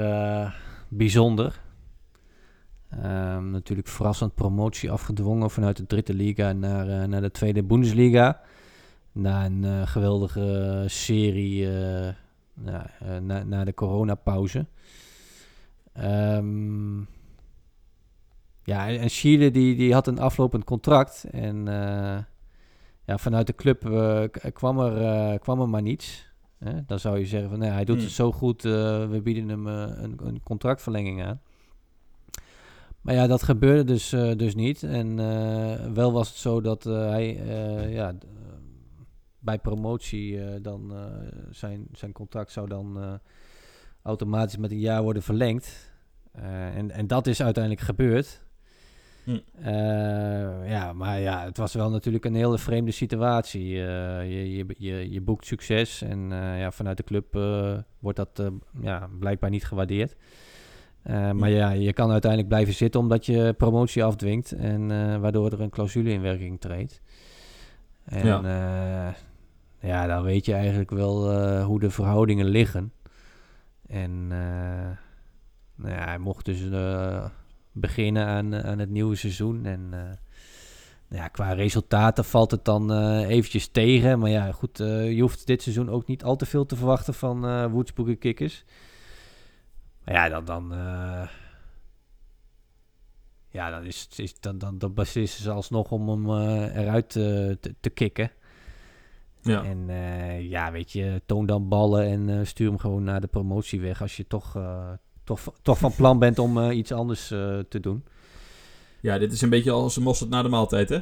bijzonder. Ehm, natuurlijk verrassend promotie afgedwongen vanuit de dritte liga naar, naar de tweede Bundesliga. Na een geweldige serie ja, eh, na, na de coronapauze. Ehm ja, en Chile die, die had een aflopend contract. En eh, ja, vanuit de club eh, kwam, er, kwam er maar niets. Hè? Dan zou je zeggen van nee, hij doet Hmm. het zo goed, we bieden hem een, een contractverlenging aan. Maar ja, dat gebeurde dus, dus niet. En wel was het zo dat hij ja, bij promotie eh, dan eh, zijn, zijn contract zou dan eh, automatisch met een jaar worden verlengd. En, en dat is uiteindelijk gebeurd. Hm. Ja, maar ja, het was wel natuurlijk een hele vreemde situatie. Je, je, je, je boekt succes en ja, vanuit de club wordt dat ja, blijkbaar niet gewaardeerd. Eh, maar ja, je kan uiteindelijk blijven zitten omdat je promotie afdwingt en waardoor er een clausule in werking treedt. En Ja. ja, ja dan weet je eigenlijk wel eh, hoe de verhoudingen liggen. En eh, nou ja, hij mocht dus eh, beginnen aan, aan het nieuwe seizoen. En nou ja, qua resultaten valt het dan eventjes tegen. Maar ja, goed, je hoeft dit seizoen ook niet al te veel te verwachten van Woedsburger Kikkers. Maar ja, dan... dan ja, dan, is, is, dan, dan, dan beslissen ze alsnog om hem eruit te, te kicken. Ja. En eh, ja, weet je, toon dan ballen en eh, stuur hem gewoon naar de promotie weg als je toch, eh, toch, toch van plan bent om iets anders te doen. ja, dit is een beetje als een mosterd na de maaltijd, hè?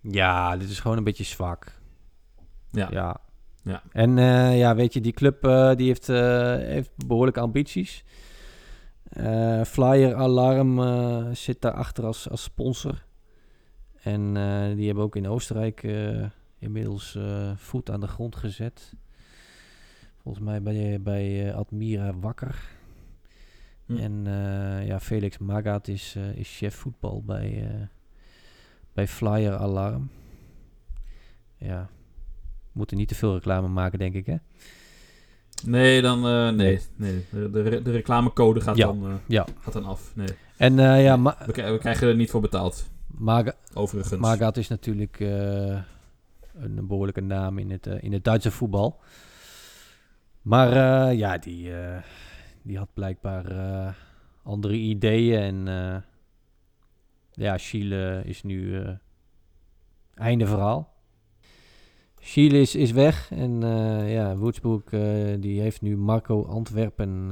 Ja, dit is gewoon een beetje zwak. Ja. Ja. Ja. En ja, weet je, die club die heeft, heeft behoorlijke ambities. Flyer Alarm zit daarachter als, als sponsor. En die hebben ook in Oostenrijk inmiddels eh, voet aan de grond gezet. Volgens mij bij, bij eh, Admira Wakker. Hm. En eh, ja, Felix Magath is, is chef voetbal bij, bij Flyer Alarm. Ja, we moeten niet te veel reclame maken, denk ik, hè? Nee, dan... nee, nee. De, de, de reclamecode gaat, Ja. dan, Ja. gaat dan af. Nee. En ja, We, we krijgen er niet voor betaald, Maga overigens. Magath is natuurlijk een behoorlijke naam in het, eh, in het Duitse voetbal. Maar eh, ja, die, eh, die had blijkbaar andere ideeën. En ja, Chile is nu einde verhaal. Chile is, is weg en uh, ja, Woodsburg die heeft nu Marco Antwerpen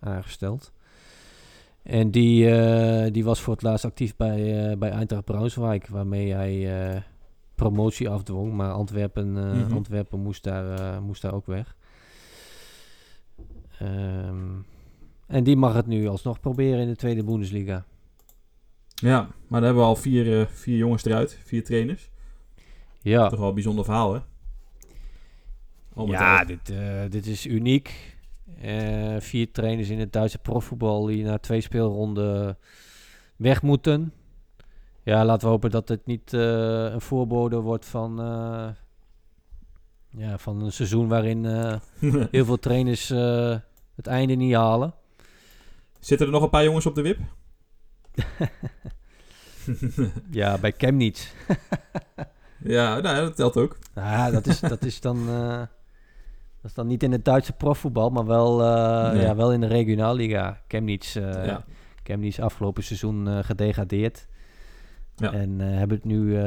aangesteld. En die, die was voor het laatst actief bij, bij Eintracht Braunschweig, waarmee hij promotie afdwong. Maar Antwerpen, mm Antwerpen moest, daar, moest daar ook weg. Um, en die mag het nu alsnog proberen in de tweede Bundesliga. Ja, maar dan hebben we al vier, uh, vier jongens eruit, vier trainers. Ja. Toch wel een bijzonder verhaal, hè? ja, dit, uh, dit is uniek. Uh, vier trainers in het Duitse profvoetbal die na twee speelronden weg moeten. Ja, laten we hopen dat het niet een voorbode wordt van, ja, van een seizoen waarin heel veel trainers het einde niet halen. Zitten er nog een paar jongens op de wip? ja, bij Cam niet. ja, nou, dat telt ook. Ja, dat is, dat is dan... Dat is dan niet in het Duitse profvoetbal, maar wel, nee. ja, wel in de regionalliga. Chemnitz, ja. Chemnitz afgelopen seizoen gedegradeerd. Ja. En hebben het nu...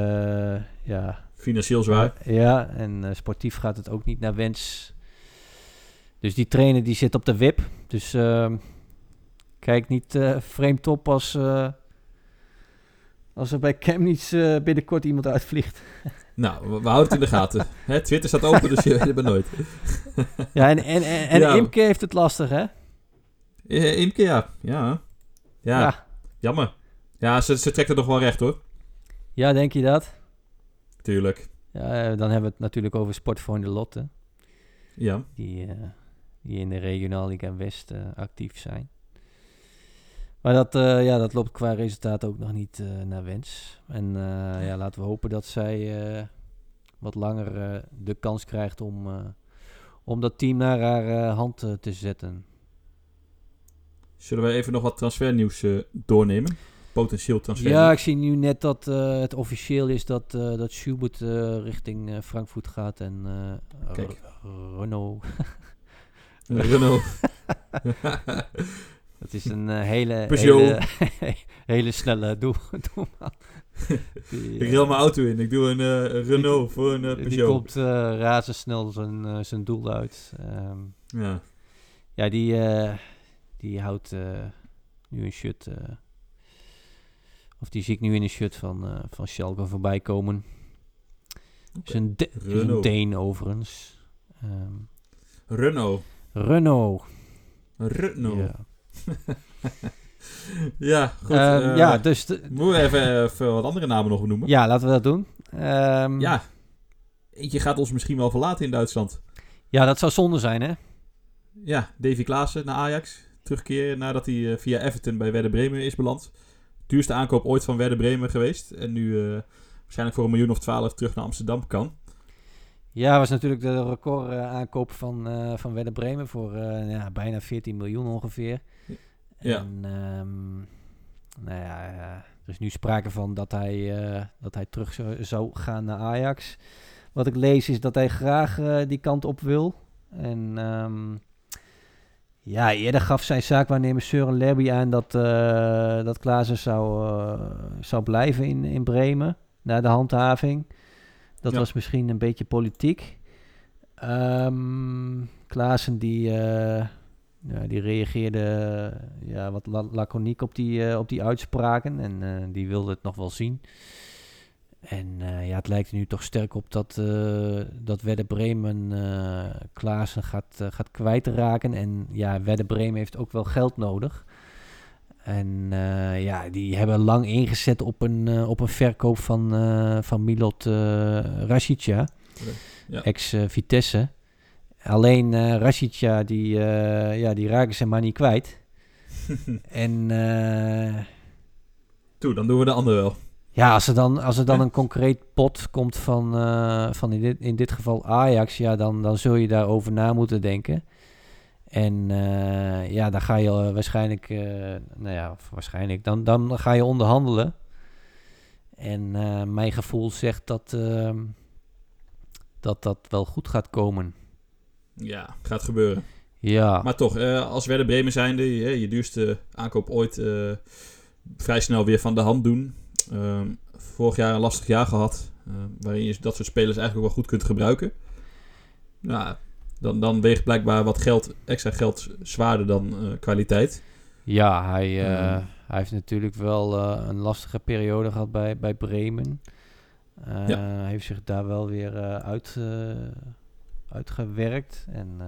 ja, Financieel zwaar. ja, en sportief gaat het ook niet naar wens. Dus die trainer die zit op de wip. Dus ehm, kijk niet vreemd op als als er bij Chemnitz uh, binnenkort iemand uitvliegt. Nou, we, houden het in de gaten. Hè, Twitter staat open, dus je weet het nooit. ja, en, en, en, en ja. Imke heeft het lastig, hè? Imke, ja. ja. Ja. Ja. Jammer. Ja, ze, ze trekt het nog wel recht, hoor. Ja, denk je dat? Tuurlijk. Ja, eh, dan hebben we het natuurlijk over Sportfreunde Lotte. Ja. Die, uh, die in de Regionalliga West actief zijn. Maar dat, uh, ja, dat loopt qua resultaat ook nog niet naar wens. En ja, laten we hopen dat zij wat langer de kans krijgt om, om dat team naar haar hand te zetten. Zullen we even nog wat transfernieuws doornemen? Potentieel transfer. Ja, ik zie nu net dat het officieel is dat, dat Schubert richting Frankfurt gaat en Kijk. Renault. Renault. Dat is een uh, hele, hele, hele snelle doel. Die, ik ril mijn auto in. Ik doe een uh, Renault die, voor een uh, Peugeot. Die komt uh, razendsnel zijn, zijn doel uit. Um, ja. Ja, die, die houdt nu een shirt... of die zie ik nu in een shirt van, van Schalke voorbij komen. Okay. Is een, de, is een Deen overigens. Um, Renault. Renault. Renault. Ja. ja, goed. Uh, ja, dus... Moeten we even, even, wat andere namen nog noemen? Ja, laten we dat doen. Um, ja. Eentje gaat ons misschien wel verlaten in Duitsland. Ja, dat zou zonde zijn, hè? Ja, Davy Klaassen naar Ajax. Terugkeren nadat hij uh, via Everton bij Werder Bremen is beland. Duurste aankoop ooit van Werder Bremen geweest. En nu uh, waarschijnlijk voor een miljoen of twaalf terug naar Amsterdam kan. Ja, was natuurlijk de record uh, aankoop van, uh, van Werder Bremen voor ja, bijna 14 miljoen ongeveer. Ja. En, um, nou ja, er is nu sprake van dat hij, dat hij terug zou, zou, gaan naar Ajax. Wat ik lees is dat hij graag die kant op wil. En um, ja, eerder gaf zijn zaakwaarnemer Søren Lerby aan dat, dat Klaassen zou, zou blijven in, in Bremen. Na de handhaving. Dat ja. was misschien een beetje politiek. Um, Klaassen die, uh, ja, die reageerde uh, ja, wat la laconiek op die, uh, op die uitspraken. En die wilde het nog wel zien. En ja, het lijkt er nu toch sterk op dat, dat Werder Bremen Klaassen gaat, gaat kwijtraken. En ja, Werder Bremen heeft ook wel geld nodig. En uh, ja, die hebben lang ingezet op een, uh, op een verkoop van, uh, van Milot Rashica, ja. ex-Vitesse. Alleen Rashica, die, ja, die raken ze maar niet kwijt. en... Toe, dan doen we de andere wel. Ja, als er dan, als er dan een concreet pot komt van, van in, dit, in dit geval Ajax, ja, dan, dan zul je daarover na moeten denken. En uh, ja, dan ga je uh, waarschijnlijk, uh, nou ja, waarschijnlijk, dan, dan ga je onderhandelen. En mijn gevoel zegt dat, ehm, dat dat wel goed gaat komen. Ja, gaat gebeuren. Ja. Maar toch, als Werder Bremen zijnde, je, je duurste aankoop ooit vrij snel weer van de hand doen. Ehm, vorig jaar een lastig jaar gehad. eh, waarin je dat soort spelers eigenlijk ook wel goed kunt gebruiken. Ja, dan, dan weegt blijkbaar wat geld, extra geld zwaarder dan eh, kwaliteit. Ja, hij, eh, Ehm. hij heeft natuurlijk wel eh, een lastige periode gehad bij, bij Bremen. Hij heeft zich daar wel weer uit, uitgewerkt. En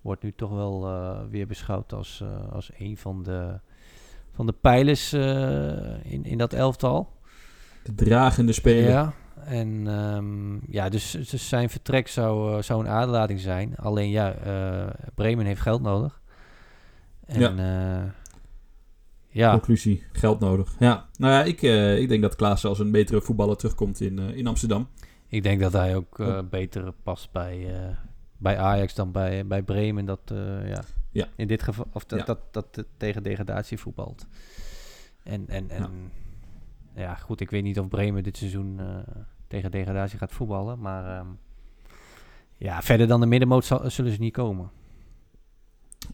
wordt nu toch wel weer beschouwd als, als een van de, van de pijlers eh, in, in dat elftal. De dragende speler. Ja, en ehm, ja, dus, dus zijn vertrek zou, eh, zou een aderlating zijn. Alleen ja, eh, Bremen heeft geld nodig. En Ja. ja, ja Conclusie, geld nodig. Ja, nou ja, ik, ik denk dat Klaas als een betere voetballer terugkomt in, in Amsterdam. ik denk dat hij ook eh, beter past bij, bij Ajax dan bij, bij Bremen. Dat, ja, Ja. in dit geval, of dat, Ja. dat, dat, tegen degradatie voetbalt. En, en, en ja. goed, ik weet niet of Bremen dit seizoen eh, tegen degradatie gaat voetballen. Maar ehm, ja, verder dan de middenmoot zal- zullen ze niet komen.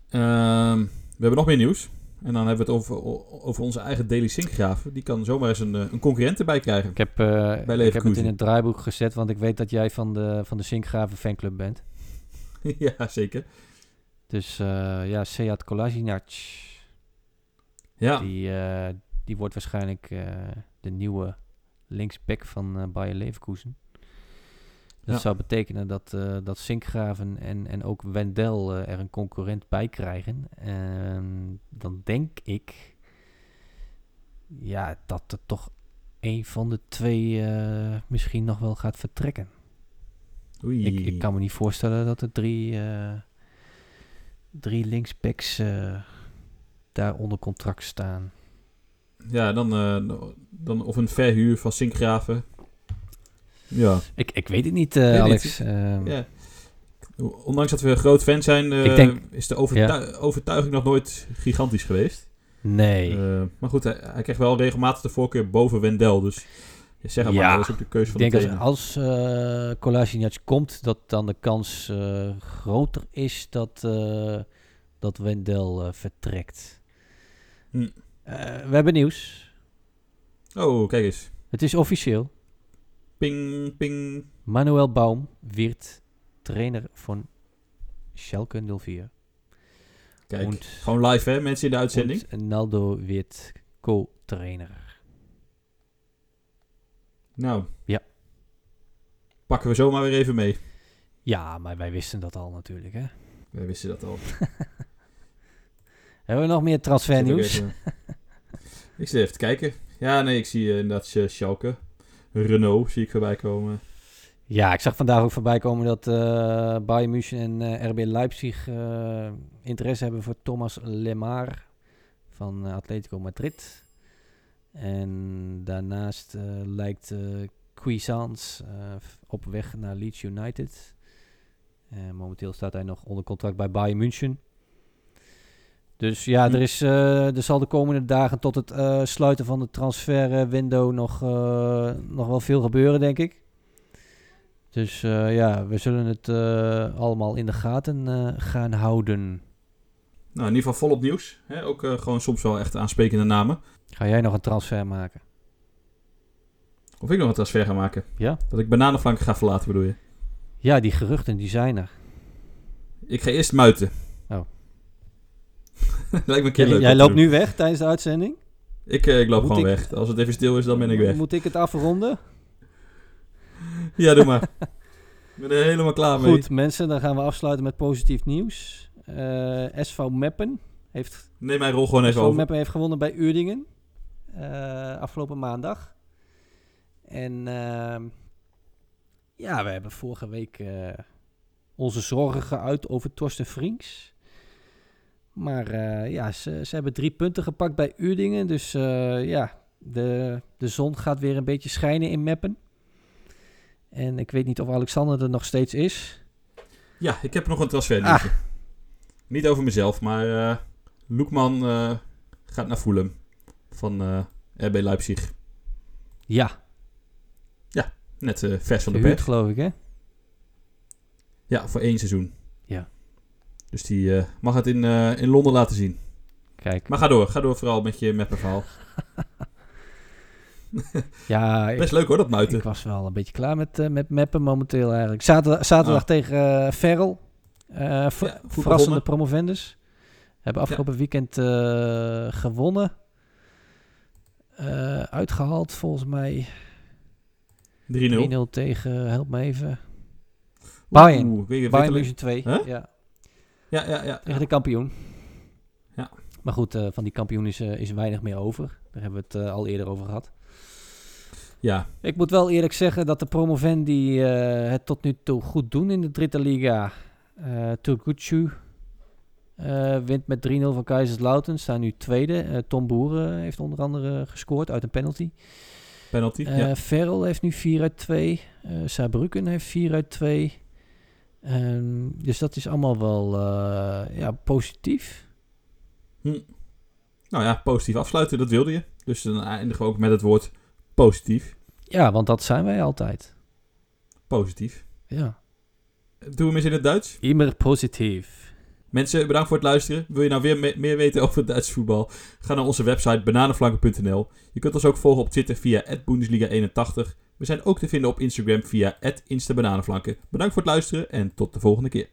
Ehm, we hebben nog meer nieuws. En dan hebben we het over, over onze eigen Daily Sinkgraven. Die kan zomaar eens een, eh, een concurrent erbij krijgen. Ik heb, eh, ik heb het in het draaiboek gezet, want ik weet dat jij van de, van de Sinkgraven fanclub bent. ja, zeker. Dus eh, ja, Seat Kolasinac, Ja, die, eh, die wordt waarschijnlijk eh, de nieuwe linksback van Bayer Leverkusen. Dat Ja. zou betekenen dat, dat Sinkgraven en, en ook Wendel er een concurrent bij krijgen. En dan denk ik ja, dat er toch een van de twee misschien nog wel gaat vertrekken. Oei. Ik, ik kan me niet voorstellen dat er drie, drie linksbacks eh, daar onder contract staan. Ja, dan, eh, dan of een verhuur van Sinkgraven. Ja. Ik, ik weet het niet, eh, Weet. Alex. Ehm, ja. Ondanks dat we een groot fan zijn, denk- is de overtu- overtuiging nog nooit gigantisch geweest. Nee. Maar goed, hij, hij krijgt wel regelmatig de voorkeur boven Wendel. Dus ja, zeg het Ja, maar, dat is ook de keuze ik van de denk als, trainer. als eh Kolasinac komt, dat dan de kans eh, groter is dat, eh, dat Wendel eh, vertrekt. Hm. Eh, we hebben nieuws. Oh, kijk eens. Het is officieel. Ping, ping. Manuel Baum wird trainer van Schalke 04. Kijk, Und- gewoon live hè, mensen in de uitzending. Naldo wird co-trainer. Nou. Ja. Pakken we zomaar weer even mee. Ja, maar wij wisten dat al natuurlijk. Hè? Wij wisten dat al. Hebben we nog meer transfernieuws? Even- ik zit even te kijken. Ja, nee, ik zie eh, inderdaad uh, Schalke. Renault zie ik voorbij komen. Ja, ik zag vandaag ook voorbij komen dat eh Bayern München en eh, RB Leipzig interesse hebben voor Thomas Lemar van Atletico Madrid. En daarnaast eh, lijkt eh Cuisance eh, op weg naar Leeds United. Momenteel staat hij nog onder contract bij Bayern München. Dus ja, Hm. er, is, er zal de komende dagen tot het sluiten van de transferwindow nog, nog wel veel gebeuren, denk ik. Dus ja, we zullen het allemaal in de gaten gaan houden. Nou, in ieder geval volop nieuws. Hè? Ook eh, gewoon soms wel echt aansprekende namen. Ga jij nog een transfer maken? Of ik nog een transfer ga maken. Ja? Dat ik bananenflanken ga verlaten, bedoel je? Ja, die geruchten die zijn er. Ik ga eerst muiten. Oh. Lijkt me een keer Jij, leuk. jij loopt nu weg tijdens de uitzending? Ik, eh, ik loop Moet gewoon ik- weg. Als het even stil is, dan ben ik weg. Moet ik het afronden? Ja, doe maar. ik ben er helemaal klaar mee. Goed, mensen, dan gaan we afsluiten met positief nieuws. Eh, SV Meppen heeft, Neem mijn rol gewoon even SV over. Meppen heeft gewonnen bij Uerdingen. eh, afgelopen maandag. En ehm, ja, we hebben vorige week eh, onze zorgen geuit over Torsten Vriends. Maar ja, ze, ze hebben drie punten gepakt bij Uerdingen. Dus ja, de, de zon gaat weer een beetje schijnen in Meppen. En ik weet niet of Alexander er nog steeds is. Ja, ik heb nog een transfer. Niet over mezelf, maar eh Loekman eh, gaat naar Fulham. Van eh RB Leipzig. Ja, Net eh, vers van de pers. geloof ik hè? Ja, voor één seizoen. Ja. Dus die mag het in, in Londen laten zien. Kijk, Maar ga door. Ga door vooral met je met verhaal. ja, ik, Best leuk hoor, dat muiten. ik was wel een beetje klaar met, eh, met mappen momenteel eigenlijk. Zaterdag, zaterdag Ah. tegen Ferrel. Eh, Ja, verrassende begonnen. promovendus. Hebben afgelopen weekend eh, gewonnen. Eh, uitgehaald volgens mij 3-0. 3-0 tegen, help me even, Bayern. Oeh, Bayern München 2. Huh? Ja, Ja, ja, ja. tegen de kampioen. Ja. Maar goed, van die kampioen is, is weinig meer over. Daar hebben we het al eerder over gehad. Ja, Ik moet wel eerlijk zeggen dat de promovendi het tot nu toe goed doen in de Dritte Liga. Eh Turgucu eh, wint met 3-0 van Kaiserslautern, staan nu tweede. Eh, Tom Boeren heeft onder andere gescoord uit een penalty. penalty. Ja. Verl heeft nu 4 uit 2. Eh Saarbrücken heeft 4 uit 2. Ehm, dus dat is allemaal wel ja, positief. Nou ja, positief afsluiten, dat wilde je. Dus dan eindigen we ook met het woord positief. Ja, want dat zijn wij altijd. Positief. Ja. Doen we hem eens in het Duits? Immer positief. Mensen, bedankt voor het luisteren. Wil je nou weer me- meer weten over het Duitse voetbal? Ga naar onze website bananenflanken.nl. Je kunt ons ook volgen op Twitter via @bundesliga81. We zijn ook te vinden op Instagram via @instabananenflanken. Bedankt voor het luisteren en tot de volgende keer.